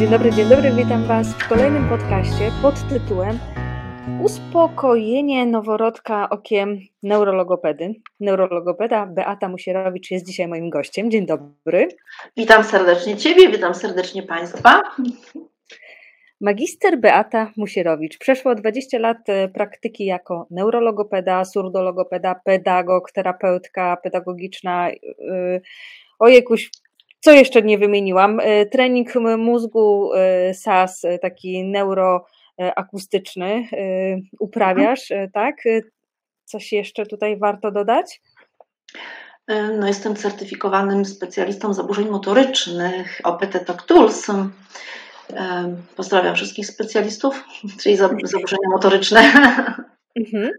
Dzień dobry, dzień dobry, witam Was w kolejnym podcaście pod tytułem Uspokojenie noworodka okiem neurologopedy. Neurologopeda Beata Musierowicz jest dzisiaj moim gościem. Dzień dobry. Witam serdecznie Ciebie, witam serdecznie Państwa. Magister Beata Musierowicz. Przeszło 20 lat e, praktyki jako neurologopeda, surdologopeda, pedagog, terapeutka pedagogiczna. E, ojekuś, co jeszcze nie wymieniłam? E, trening mózgu SAS, taki neuroakustyczny uprawiasz, tak? Coś jeszcze tutaj warto dodać? No, jestem certyfikowanym specjalistą zaburzeń motorycznych OPT Talk Tools. Pozdrawiam wszystkich specjalistów, czyli zaburzenia motoryczne. Mhm.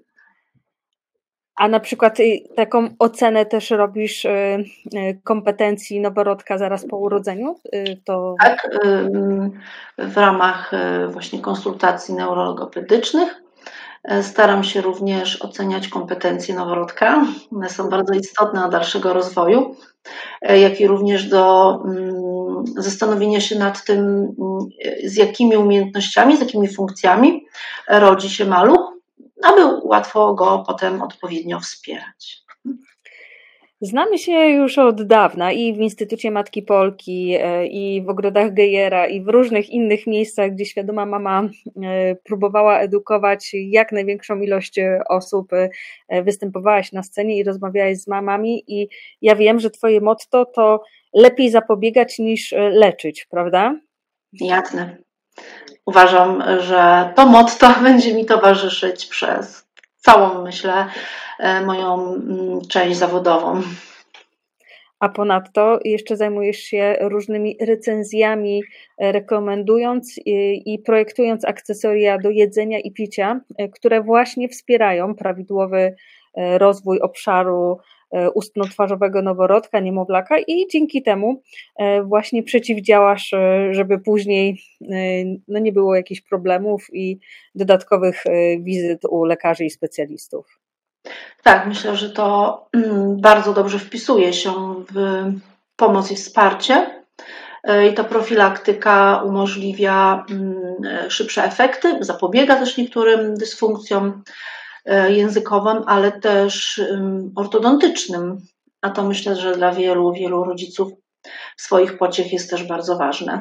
A na przykład y, taką ocenę też robisz y, y, kompetencji noworodka zaraz po urodzeniu? To... Tak, w ramach właśnie konsultacji neurologopedycznych E, staram się również oceniać kompetencje noworodka. One są bardzo istotne do dalszego rozwoju, e, jak i również do mm, zastanowienia się nad tym, mm, z jakimi umiejętnościami, z jakimi funkcjami rodzi się maluch, aby łatwo go potem odpowiednio wspierać. Znamy się już od dawna i w Instytucie Matki Polki, e, i w ogrodach Gejera, i w różnych innych miejscach, gdzie świadoma mama e, próbowała edukować jak największą ilość osób. E, występowałaś na scenie i rozmawiałaś z mamami, i ja wiem, że Twoje motto to lepiej zapobiegać niż leczyć, prawda? Jasne. Uważam, że to motto będzie mi towarzyszyć przez całą, myślę, e, moją mm, część zawodową. A ponadto jeszcze zajmujesz się różnymi recenzjami, e, rekomendując i, i projektując akcesoria do jedzenia i picia, e, które właśnie wspierają prawidłowy rozwój obszaru E, ustno-twarzowego noworodka, niemowlaka i dzięki temu e, właśnie przeciwdziałasz, e, żeby później no nie było jakichś problemów i dodatkowych wizyt u lekarzy i specjalistów. Tak, myślę, że to mm, bardzo dobrze wpisuje się w pomoc i wsparcie. I ta profilaktyka umożliwia mm, szybsze efekty, zapobiega też niektórym dysfunkcjom E, językowym, ale też ortodontycznym. A to myślę, że dla wielu, wielu rodziców swoich pociech jest też bardzo ważne.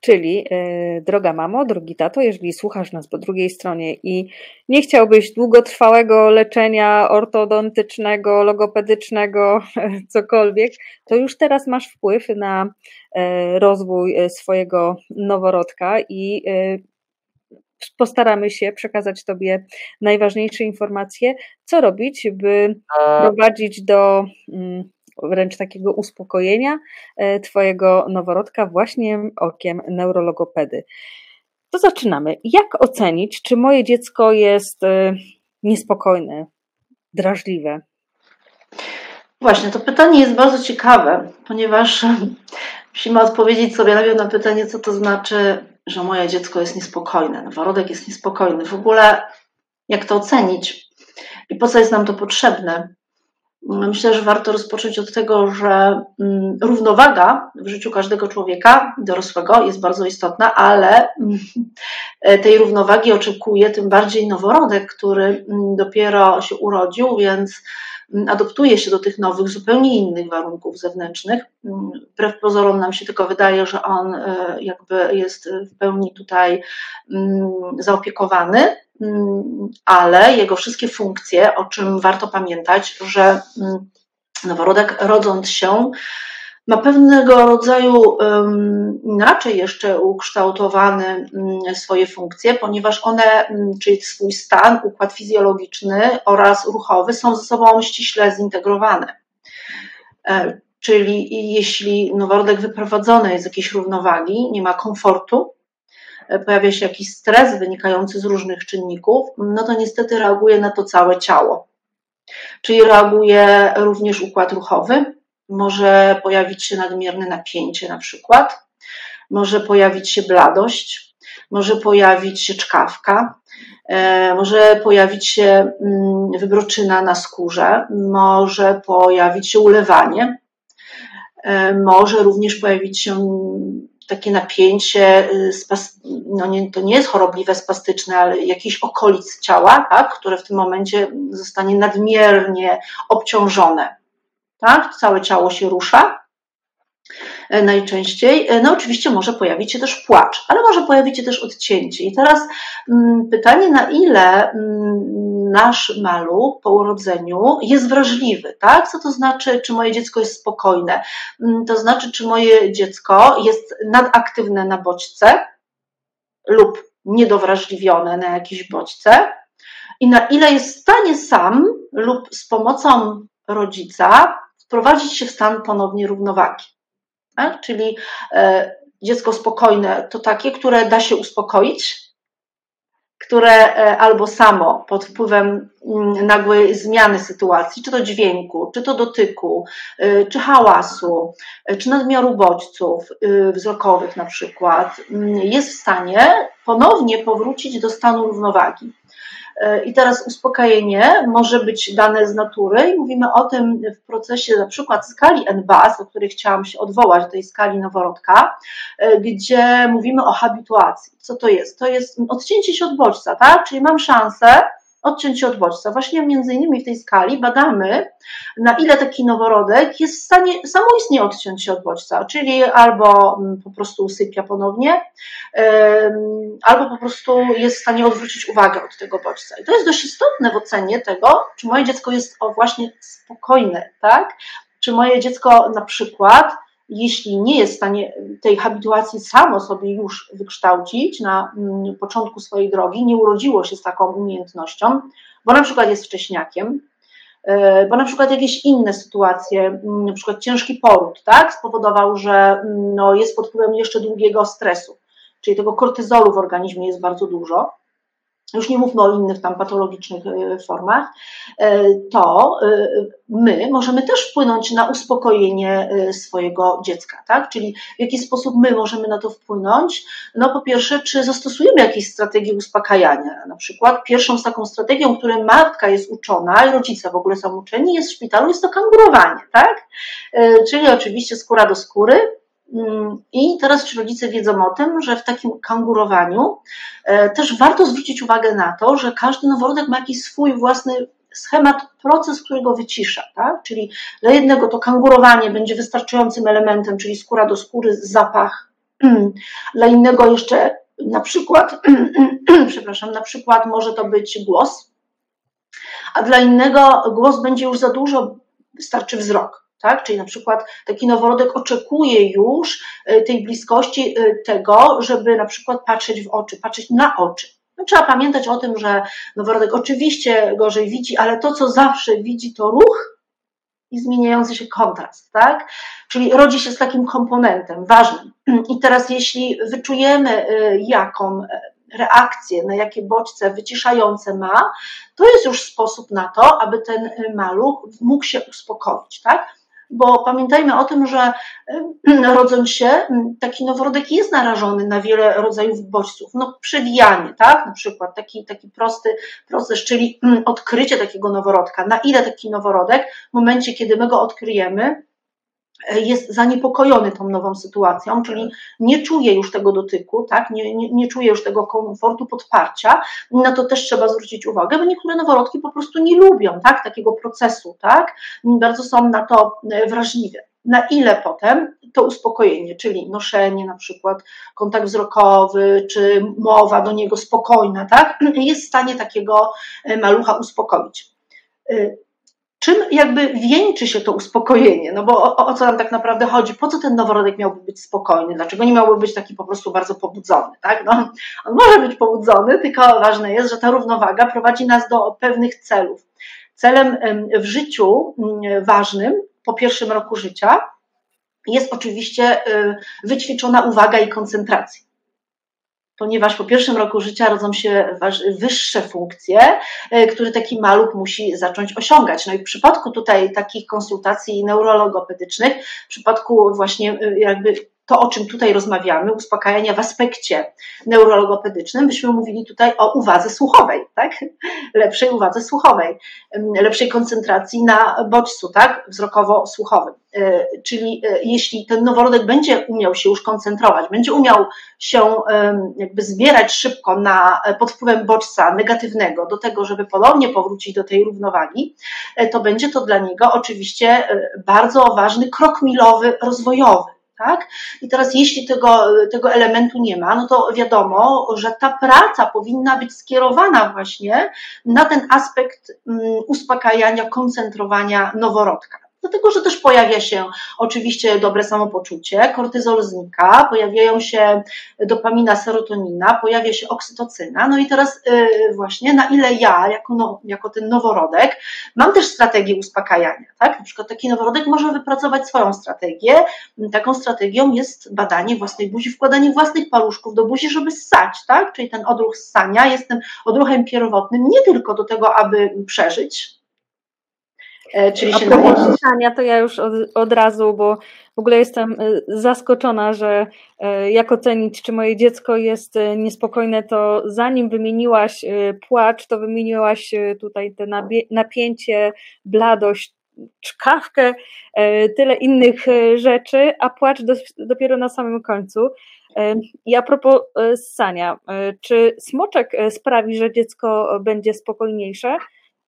Czyli, yy, droga mamo, drogi tato, jeżeli słuchasz nas po drugiej stronie i nie chciałbyś długotrwałego leczenia ortodontycznego, logopedycznego, cokolwiek, to już teraz masz wpływ na yy, rozwój swojego noworodka i postaramy się przekazać Tobie najważniejsze informacje, co robić, by prowadzić do mm, wręcz takiego uspokojenia e, Twojego noworodka właśnie okiem neurologopedy. To zaczynamy. Jak ocenić, czy moje dziecko jest e, niespokojne, drażliwe? Właśnie, to pytanie jest bardzo ciekawe, ponieważ musimy odpowiedzieć sobie najpierw na pytanie, co to znaczy że moje dziecko jest niespokojne, noworodek jest niespokojny. W ogóle jak to ocenić i po co jest nam to potrzebne? Myślę, że warto rozpocząć od tego, że mm, równowaga w życiu każdego człowieka dorosłego jest bardzo istotna, ale mm, tej równowagi oczekuje tym bardziej noworodek, który mm, dopiero się urodził, więc adoptuje się do tych nowych, zupełnie innych warunków zewnętrznych. Wbrew pozorom nam się tylko wydaje, że on e, jakby jest w pełni tutaj mm, zaopiekowany, mm, ale jego wszystkie funkcje, o czym warto pamiętać, że mm, noworodek rodząc się, ma pewnego rodzaju inaczej jeszcze ukształtowane um, swoje funkcje, ponieważ one, um, czyli swój stan, układ fizjologiczny oraz ruchowy są ze sobą ściśle zintegrowane. E, czyli jeśli noworodek wyprowadzony jest z jakiejś równowagi, nie ma komfortu, e, pojawia się jakiś stres wynikający z różnych czynników, no to niestety reaguje na to całe ciało. Czyli reaguje również układ ruchowy, może pojawić się nadmierne napięcie na przykład, może pojawić się bladość, może pojawić się czkawka, e, może pojawić się mm, wybroczyna na skórze, może pojawić się ulewanie, e, może również pojawić się takie napięcie, y, no nie, to nie jest chorobliwe spastyczne, ale jakiś okolic ciała, tak, które w tym momencie zostanie nadmiernie obciążone. Tak? Całe ciało się rusza e, najczęściej. E, no oczywiście może pojawić się też płacz, ale może pojawić się też odcięcie. I teraz mm, pytanie, na ile mm, nasz maluch po urodzeniu jest wrażliwy, tak? Co to znaczy, czy moje dziecko jest spokojne? Mm, to znaczy, czy moje dziecko jest nadaktywne na bodźce lub niedowrażliwione na jakieś bodźce i na ile jest w stanie sam lub z pomocą rodzica wprowadzić się w stan ponownie równowagi. Tak? Czyli e, dziecko spokojne to takie, które da się uspokoić, które e, albo samo pod wpływem mm, nagłej zmiany sytuacji, czy to dźwięku, czy to dotyku, e, czy hałasu, czy nadmiaru bodźców wzrokowych na przykład, mm, jest w stanie ponownie powrócić do stanu równowagi. I teraz uspokojenie może być dane z natury i mówimy o tym w procesie na przykład skali NBAS, o której chciałam się odwołać, do tej skali noworodka, e, gdzie mówimy o habituacji. Co to jest? To jest odcięcie się od bodźca, tak? Czyli mam szansę odciąć się od bodźca. Właśnie między innymi w tej skali badamy, na ile taki noworodek jest w stanie samoistnie odciąć się od bodźca, czyli albo mm, po prostu usypia ponownie, albo po prostu jest w stanie odwrócić uwagę od tego bodźca. I to jest dość istotne w ocenie tego, czy moje dziecko jest właśnie spokojne, tak? Czy moje dziecko na przykład jeśli nie jest w stanie tej habituacji samo sobie już wykształcić na mm, początku swojej drogi, nie urodziło się z taką umiejętnością, bo na przykład jest wcześniakiem, e, bo na przykład jakieś inne sytuacje, mm, na przykład ciężki poród, tak, spowodował, że mm, no, jest pod wpływem jeszcze długiego stresu, czyli tego kortyzolu w organizmie jest bardzo dużo, już nie mówmy o innych tam patologicznych e, formach, e, to e, my możemy też wpłynąć na uspokojenie swojego dziecka, tak? Czyli w jaki sposób my możemy na to wpłynąć? No po pierwsze, czy zastosujemy jakieś strategie uspokajania? Na przykład pierwszą z taką strategią, której matka jest uczona i rodzice w ogóle są uczeni, jest w szpitalu, jest to kangurowanie, tak? Czyli oczywiście skóra do skóry, I teraz czy rodzice wiedzą o tym, że w takim kangurowaniu e, też warto zwrócić uwagę na to, że każdy noworodek ma jakiś swój własny schemat, proces, który go wycisza. Tak? Czyli dla jednego to kangurowanie będzie wystarczającym elementem, czyli skóra do skóry, zapach. Dla innego jeszcze na przykład, przepraszam, na przykład może to być głos, a dla innego głos będzie już za dużo, wystarczy wzrok tak? Czyli na przykład taki noworodek oczekuje już e, tej bliskości e, tego, żeby na przykład patrzeć w oczy, patrzeć na oczy. No, trzeba pamiętać o tym, że noworodek oczywiście gorzej widzi, ale to, co zawsze widzi, to ruch i zmieniający się kontrast, tak? Czyli rodzi się z takim komponentem ważnym. I teraz, jeśli wyczujemy, e, jaką reakcje, na jakie bodźce wyciszające ma, to jest już sposób na to, aby ten maluch mógł się uspokoić, tak? Bo pamiętajmy o tym, że rodząc się, taki noworodek jest narażony na wiele rodzajów bodźców. No, przewijanie, tak? Na przykład taki, taki prosty proces, czyli odkrycie takiego noworodka. Na ile taki noworodek w momencie, kiedy my go odkryjemy, jest zaniepokojony tą nową sytuacją, czyli nie czuje już tego dotyku, tak? nie, nie, nie czuje już tego komfortu, podparcia, na to też trzeba zwrócić uwagę, bo niektóre noworodki po prostu nie lubią tak? takiego procesu, tak? bardzo są na to e, wrażliwe. Na ile potem to uspokojenie, czyli noszenie, na przykład kontakt wzrokowy, czy mowa do niego spokojna, tak? jest w stanie takiego e, malucha uspokoić e, czym jakby wieńczy się to uspokojenie? No bo o, o, co nam tak naprawdę chodzi? Po co ten noworodek miałby być spokojny? Dlaczego nie miałby być taki po prostu bardzo pobudzony? Tak? No, on może być pobudzony, tylko ważne jest, że ta równowaga prowadzi nas do pewnych celów. Celem w życiu mm, ważnym po pierwszym roku życia jest oczywiście y, wyćwiczona uwaga i koncentracja ponieważ po pierwszym roku życia rodzą się wyższe funkcje, e, które taki maluch musi zacząć osiągać. No i w przypadku tutaj takich konsultacji neurologopedycznych, w przypadku właśnie e, jakby to, o czym tutaj rozmawiamy, uspokajania w aspekcie neurologopedycznym, byśmy mówili tutaj o uwadze słuchowej, tak? Lepszej uwadze słuchowej, lepszej koncentracji na bodźcu, tak? Wzrokowo-słuchowym. E, czyli e, jeśli ten noworodek będzie umiał się już koncentrować, będzie umiał się jakby zbierać szybko na, e, pod wpływem bodźca negatywnego do tego, żeby ponownie powrócić do tej równowagi, to będzie to dla niego oczywiście bardzo ważny krok milowy rozwojowy. Tak? I teraz, jeśli tego, tego elementu nie ma, no to wiadomo, że ta praca powinna być skierowana właśnie na ten aspekt mm, uspokajania, koncentrowania noworodka. Dlatego, że też pojawia się oczywiście dobre samopoczucie, kortyzol znika, pojawiają się dopamina, serotonina, pojawia się oksytocyna. No i teraz y, właśnie na ile ja, jako, no, jako ten noworodek, mam też strategię uspokajania. Tak? Na przykład taki noworodek może wypracować swoją strategię. Taką strategią jest badanie własnej buzi, wkładanie własnych paluszków do buzi, żeby ssać. Tak? Czyli ten odruch ssania jest tym odruchem pierwotnym nie tylko do tego, aby przeżyć, czyli A się pytania to ja już od, od, razu, bo w ogóle jestem e, zaskoczona, że e, jak ocenić, czy moje dziecko jest niespokojne, to zanim wymieniłaś płacz, to wymieniłaś tutaj te napięcie, bladość, czkawkę, tyle innych rzeczy, a płacz do, dopiero na samym końcu. I a propos ssania, czy smoczek sprawi, że dziecko będzie spokojniejsze?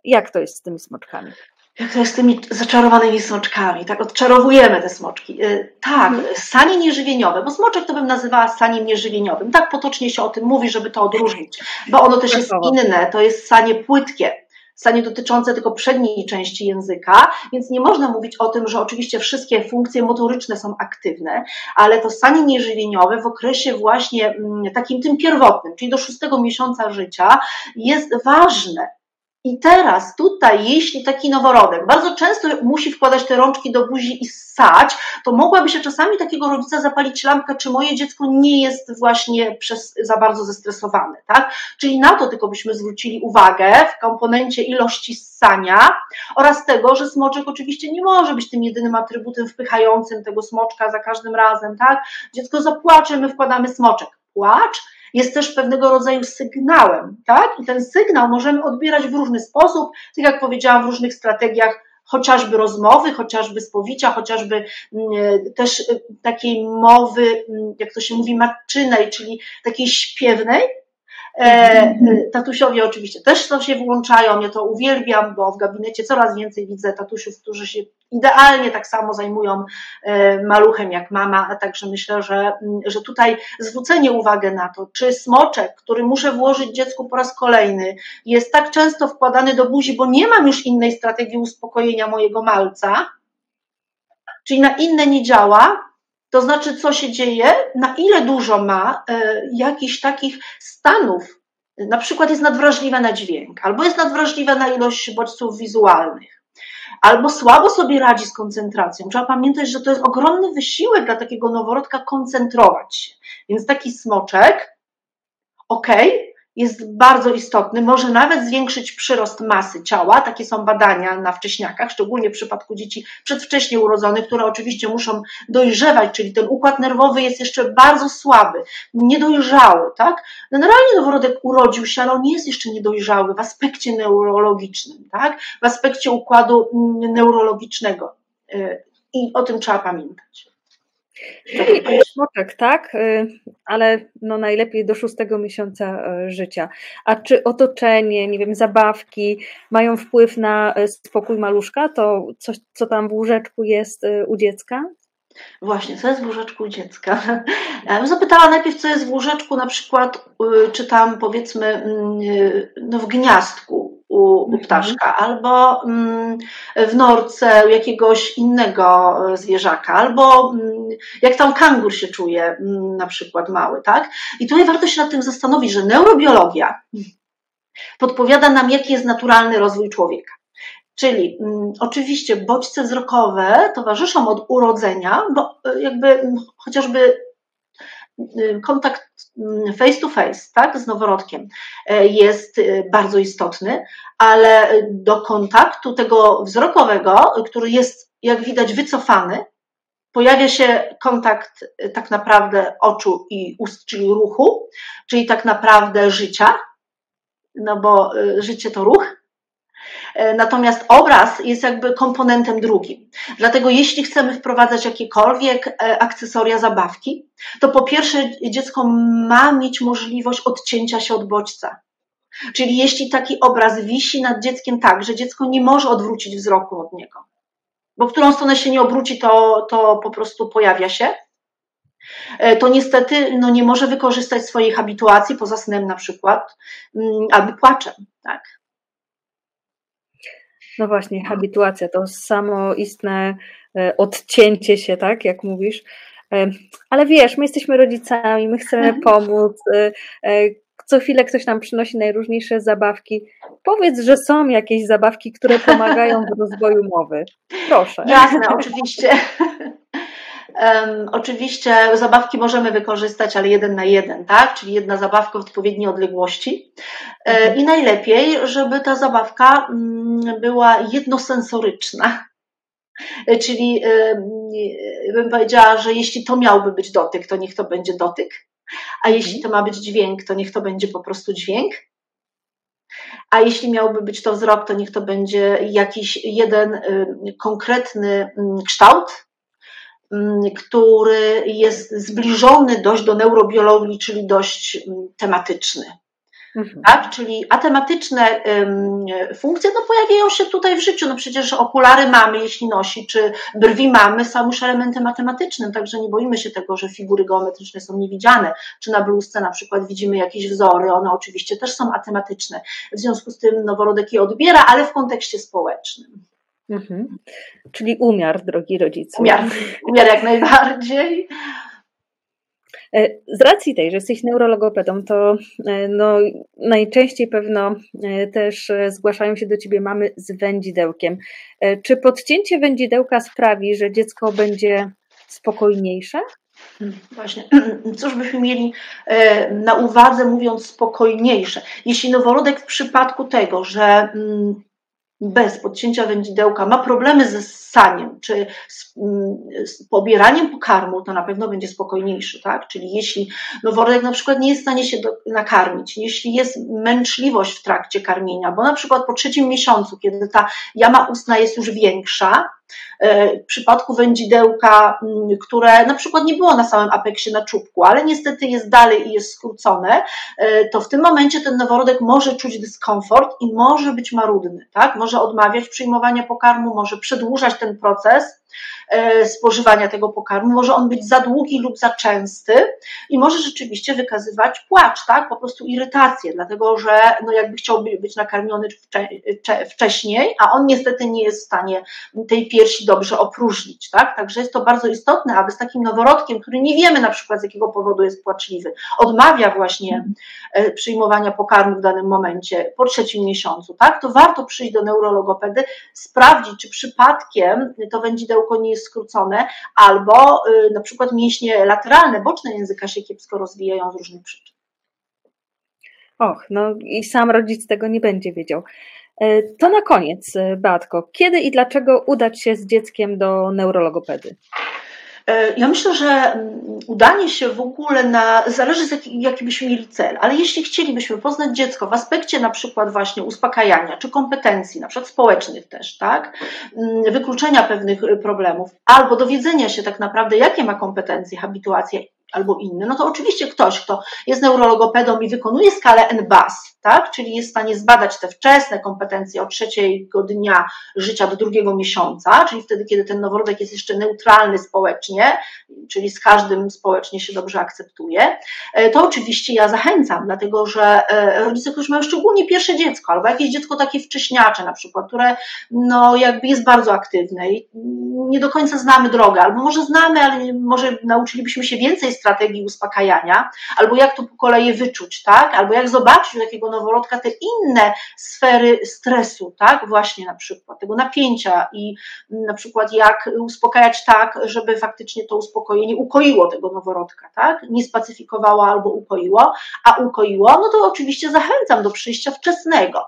Jak to jest z tymi smoczkami? Jak to jest z tymi zaczarowanymi smoczkami, tak, odczarowujemy te smoczki. Y, tak, mhm. sanie nieżywieniowe, bo smoczek to bym nazywała saniem nieżywieniowym. Tak potocznie się o tym mówi, żeby to odróżnić, bo ono też jest inne, to jest sanie płytkie, sanie dotyczące tylko przedniej części języka, więc nie można mówić o tym, że oczywiście wszystkie funkcje motoryczne są aktywne, ale to sanie nieżywieniowe w okresie właśnie mm, takim tym pierwotnym, czyli do szóstego miesiąca życia jest ważne, i teraz tutaj, jeśli taki noworodek bardzo często musi wkładać te rączki do buzi i ssać, to mogłaby się czasami takiego rodzica zapalić lampkę, czy moje dziecko nie jest właśnie przez, za bardzo zestresowane, tak? Czyli na to tylko byśmy zwrócili uwagę w komponencie ilości ssania oraz tego, że smoczek oczywiście nie może być tym jedynym atrybutem wpychającym tego smoczka za każdym razem, tak? Dziecko zapłacze, my wkładamy smoczek. Płacz jest też pewnego rodzaju sygnałem, tak? I ten sygnał możemy odbierać w różny sposób, tak jak powiedziałam, w różnych strategiach chociażby rozmowy, chociażby spowicia, chociażby mm, też y, takiej mowy, mm, jak to się mówi, matczynej, czyli takiej śpiewnej, E. tatusiowie oczywiście też to się włączają, ja to uwielbiam, bo w gabinecie coraz więcej widzę tatusiów, którzy się idealnie tak samo zajmują e, maluchem jak mama, a także myślę, że, że tutaj zwrócenie uwagi na to, czy smoczek, który muszę włożyć dziecku po raz kolejny, jest tak często wkładany do buzi, bo nie mam już innej strategii uspokojenia mojego malca, czyli na inne nie działa, to znaczy, co się dzieje, na ile dużo ma e, jakichś takich stanów, na przykład jest nadwrażliwa na dźwięk, albo jest nadwrażliwa na ilość bodźców wizualnych, albo słabo sobie radzi z koncentracją. Trzeba pamiętać, że to jest ogromny wysiłek dla takiego noworodka koncentrować się. Więc taki smoczek, ok, jest bardzo istotny, może nawet zwiększyć przyrost masy ciała. Takie są badania na wcześniakach, szczególnie w przypadku dzieci przedwcześnie urodzonych, które oczywiście muszą dojrzewać, czyli ten układ nerwowy jest jeszcze bardzo słaby, niedojrzały, tak? Generalnie noworodek urodził się, ale on jest jeszcze niedojrzały w aspekcie neurologicznym, tak? W aspekcie układu mm, neurologicznego. Y, I o tym trzeba pamiętać. Smoczek, tak, y, ale no najlepiej do szóstego miesiąca y, życia. A czy otoczenie, nie wiem, zabawki mają wpływ na y, spokój maluszka? To coś, co tam w łóżeczku jest u dziecka? Właśnie, co jest w łóżeczku u dziecka? Ja zapytała najpierw, co jest w łóżeczku, na przykład, czy tam powiedzmy mm, no w gniazdku u, u mhm. ptaszka, albo mm, w norce u jakiegoś innego e, zwierzaka, albo mm, jak tam kangur się czuje, mm, na przykład mały, tak? I tutaj warto się nad tym zastanowić, że neurobiologia podpowiada nam, jaki jest naturalny rozwój człowieka. Czyli mm, oczywiście bodźce wzrokowe towarzyszą od urodzenia, bo e, jakby chociażby Y, kontakt face to face, tak, z noworodkiem e, jest y, bardzo istotny, ale do kontaktu tego wzrokowego, który jest, jak widać, wycofany, pojawia się kontakt tak naprawdę oczu i ust, czyli ruchu, czyli tak naprawdę życia, no bo życie to ruch, E, natomiast obraz jest jakby komponentem drugim. Dlatego jeśli chcemy wprowadzać jakiekolwiek e, akcesoria, zabawki, to po pierwsze dziecko ma mieć możliwość odcięcia się od bodźca. Czyli jeśli taki obraz wisi nad dzieckiem tak, że dziecko nie może odwrócić wzroku od niego, bo w którą stronę się nie obróci, to, to po prostu pojawia się, e, to niestety no, nie może wykorzystać swojej habituacji poza snem na przykład, mm, albo płaczem. Tak? No właśnie, habituacja to samoistne e, odcięcie się, tak, jak mówisz. E, ale wiesz, my jesteśmy rodzicami, my chcemy mhm. pomóc. E, co chwilę ktoś nam przynosi najróżniejsze zabawki. Powiedz, że są jakieś zabawki, które pomagają w rozwoju mowy. Proszę. Jasne, oczywiście. Um, oczywiście zabawki możemy wykorzystać, ale jeden na jeden, tak? Czyli jedna zabawka w odpowiedniej odległości. E, mhm. I najlepiej, żeby ta zabawka mm, była jednosensoryczna. E, czyli e, bym powiedziała, że jeśli to miałby być dotyk, to niech to będzie dotyk, a jeśli mhm. to ma być dźwięk, to niech to będzie po prostu dźwięk. A jeśli miałby być to wzrok, to niech to będzie jakiś jeden konkretny mm, kształt, który jest zbliżony dość do neurobiologii, czyli dość mm, tematyczny. Mhm. Tak? Czyli atematyczne um, funkcje no, pojawiają się tutaj w życiu. No przecież okulary mamy, jeśli nosi, czy brwi mamy, są już elementem matematycznym, także nie boimy się tego, że figury geometryczne są niewidziane. Czy na bluzce na przykład widzimy jakieś wzory, one oczywiście też są atematyczne. W związku z tym noworodek je odbiera, ale w kontekście społecznym. Mhm. Czyli umiar, drogi rodzice. Umiar, umiar jak najbardziej. E, z racji tej, że jesteś neurologopedą, to e, no, najczęściej pewno e, też zgłaszają się do ciebie mamy z wędzidełkiem. Czy podcięcie wędzidełka sprawi, że dziecko będzie spokojniejsze? Właśnie, cóż byśmy mieli na uwadze, mówiąc spokojniejsze? Jeśli noworodek w przypadku tego, że mm, bez podcięcia wędzidełka ma problemy ze ssaniem czy z, mm, z, pobieraniem pokarmu, to na pewno będzie spokojniejszy, tak? Czyli jeśli noworodek na przykład nie jest w stanie się do, nakarmić, jeśli jest męczliwość w trakcie karmienia, bo na przykład po trzecim miesiącu, kiedy ta jama ustna jest już większa, w przypadku wędzidełka, mm, które na przykład nie było na samym apeksie na czubku, ale niestety jest dalej i jest skrócone, e, to w tym momencie ten noworodek może czuć dyskomfort i może być marudny, tak? Może odmawiać przyjmowania pokarmu, może przedłużać ten proces E, spożywania tego pokarmu. Może on być za długi lub za częsty i może rzeczywiście wykazywać płacz, tak? po prostu irytację, dlatego że no jakby chciał być nakarmiony wcześniej, a on niestety nie jest w stanie tej piersi dobrze opróżnić. Tak? Także jest to bardzo istotne, aby z takim noworodkiem, który nie wiemy na przykład z jakiego powodu jest płaczliwy, odmawia właśnie e, przyjmowania pokarmu w danym momencie po trzecim miesiącu, tak? to warto przyjść do neurologopedy, sprawdzić, czy przypadkiem to wędzidełko nie jest jest skrócone, albo y, na przykład mięśnie lateralne, boczne języka się kiepsko rozwijają z różnych przyczyn. Och, no i sam rodzic tego nie będzie wiedział. E, to na koniec, e, Beatko, kiedy i dlaczego udać się z dzieckiem do neurologopedy? E, ja myślę, że mm, udanie się w ogóle na, zależy z jaki, jaki byśmy mieli cel, ale jeśli chcielibyśmy poznać dziecko w aspekcie na przykład właśnie uspokajania czy kompetencji, na przykład społecznych też, tak, mm, wykluczenia pewnych problemów, albo dowiedzenia się tak naprawdę, jakie ma kompetencje, habituacje albo inny, no to oczywiście ktoś, kto jest neurologopedą i wykonuje skalę NBAS, tak, czyli jest w stanie zbadać te wczesne kompetencje od trzeciego dnia życia do drugiego miesiąca, czyli wtedy, kiedy ten noworodek jest jeszcze neutralny społecznie, czyli z każdym społecznie się dobrze akceptuje, e, to oczywiście ja zachęcam, dlatego że e, rodzice, którzy mają szczególnie pierwsze dziecko, albo jakieś dziecko takie wcześniacze na przykład, które no jakby jest bardzo aktywne i nie do końca znamy drogę, albo może znamy, ale może nauczylibyśmy się więcej strategii uspokajania, albo jak to po kolei wyczuć, tak? Albo jak zobaczyć u takiego noworodka te inne sfery stresu, tak? Właśnie na przykład tego napięcia i na przykład jak uspokajać tak, żeby faktycznie to uspokojenie ukoiło tego noworodka, tak? Nie spacyfikowało albo ukoiło, a ukoiło, no to oczywiście zachęcam do przyjścia wczesnego.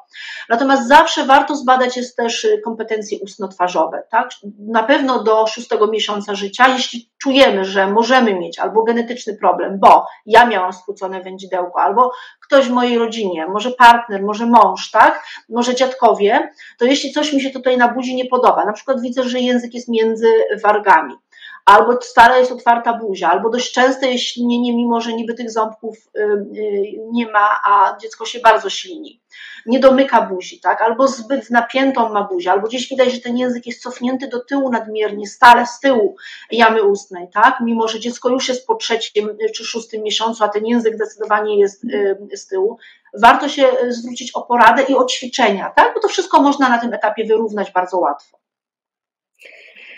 Natomiast zawsze warto zbadać jest też kompetencje ustno-twarzowe, tak? Na pewno pewno do szóstego miesiąca życia, jeśli czujemy, że możemy mieć albo genetyczny problem, bo ja miałam skrócone wędzidełko, albo ktoś w mojej rodzinie, może partner, może mąż, tak, może dziadkowie, to jeśli coś mi się tutaj na buzi nie podoba, na przykład widzę, że język jest między wargami, albo stale jest otwarta buzia, albo dość częste jest ślinienie, mimo że niby tych ząbków y, y, nie ma, a dziecko się bardzo ślini. Nie domyka buzi, tak? Albo zbyt napiętą ma buzię, albo gdzieś widać, że ten język jest cofnięty do tyłu nadmiernie, stale z tyłu jamy ustnej, tak? Mimo, że dziecko już jest po trzecim czy szóstym miesiącu, a ten język zdecydowanie jest y, z tyłu. Warto się zwrócić o poradę i o ćwiczenia, tak? Bo to wszystko można na tym etapie wyrównać bardzo łatwo.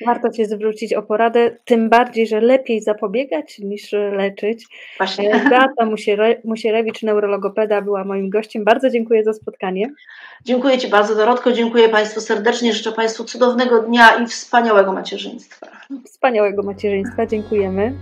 Warto się zwrócić o poradę, tym bardziej, że lepiej zapobiegać niż leczyć. Właśnie. E, Beata Musierewicz, neurologopeda, była moim gościem. Bardzo dziękuję za spotkanie. Dziękuję Ci bardzo, Dorotko. Dziękuję Państwu serdecznie. Życzę Państwu cudownego dnia i wspaniałego macierzyństwa. Wspaniałego macierzyństwa. Dziękujemy.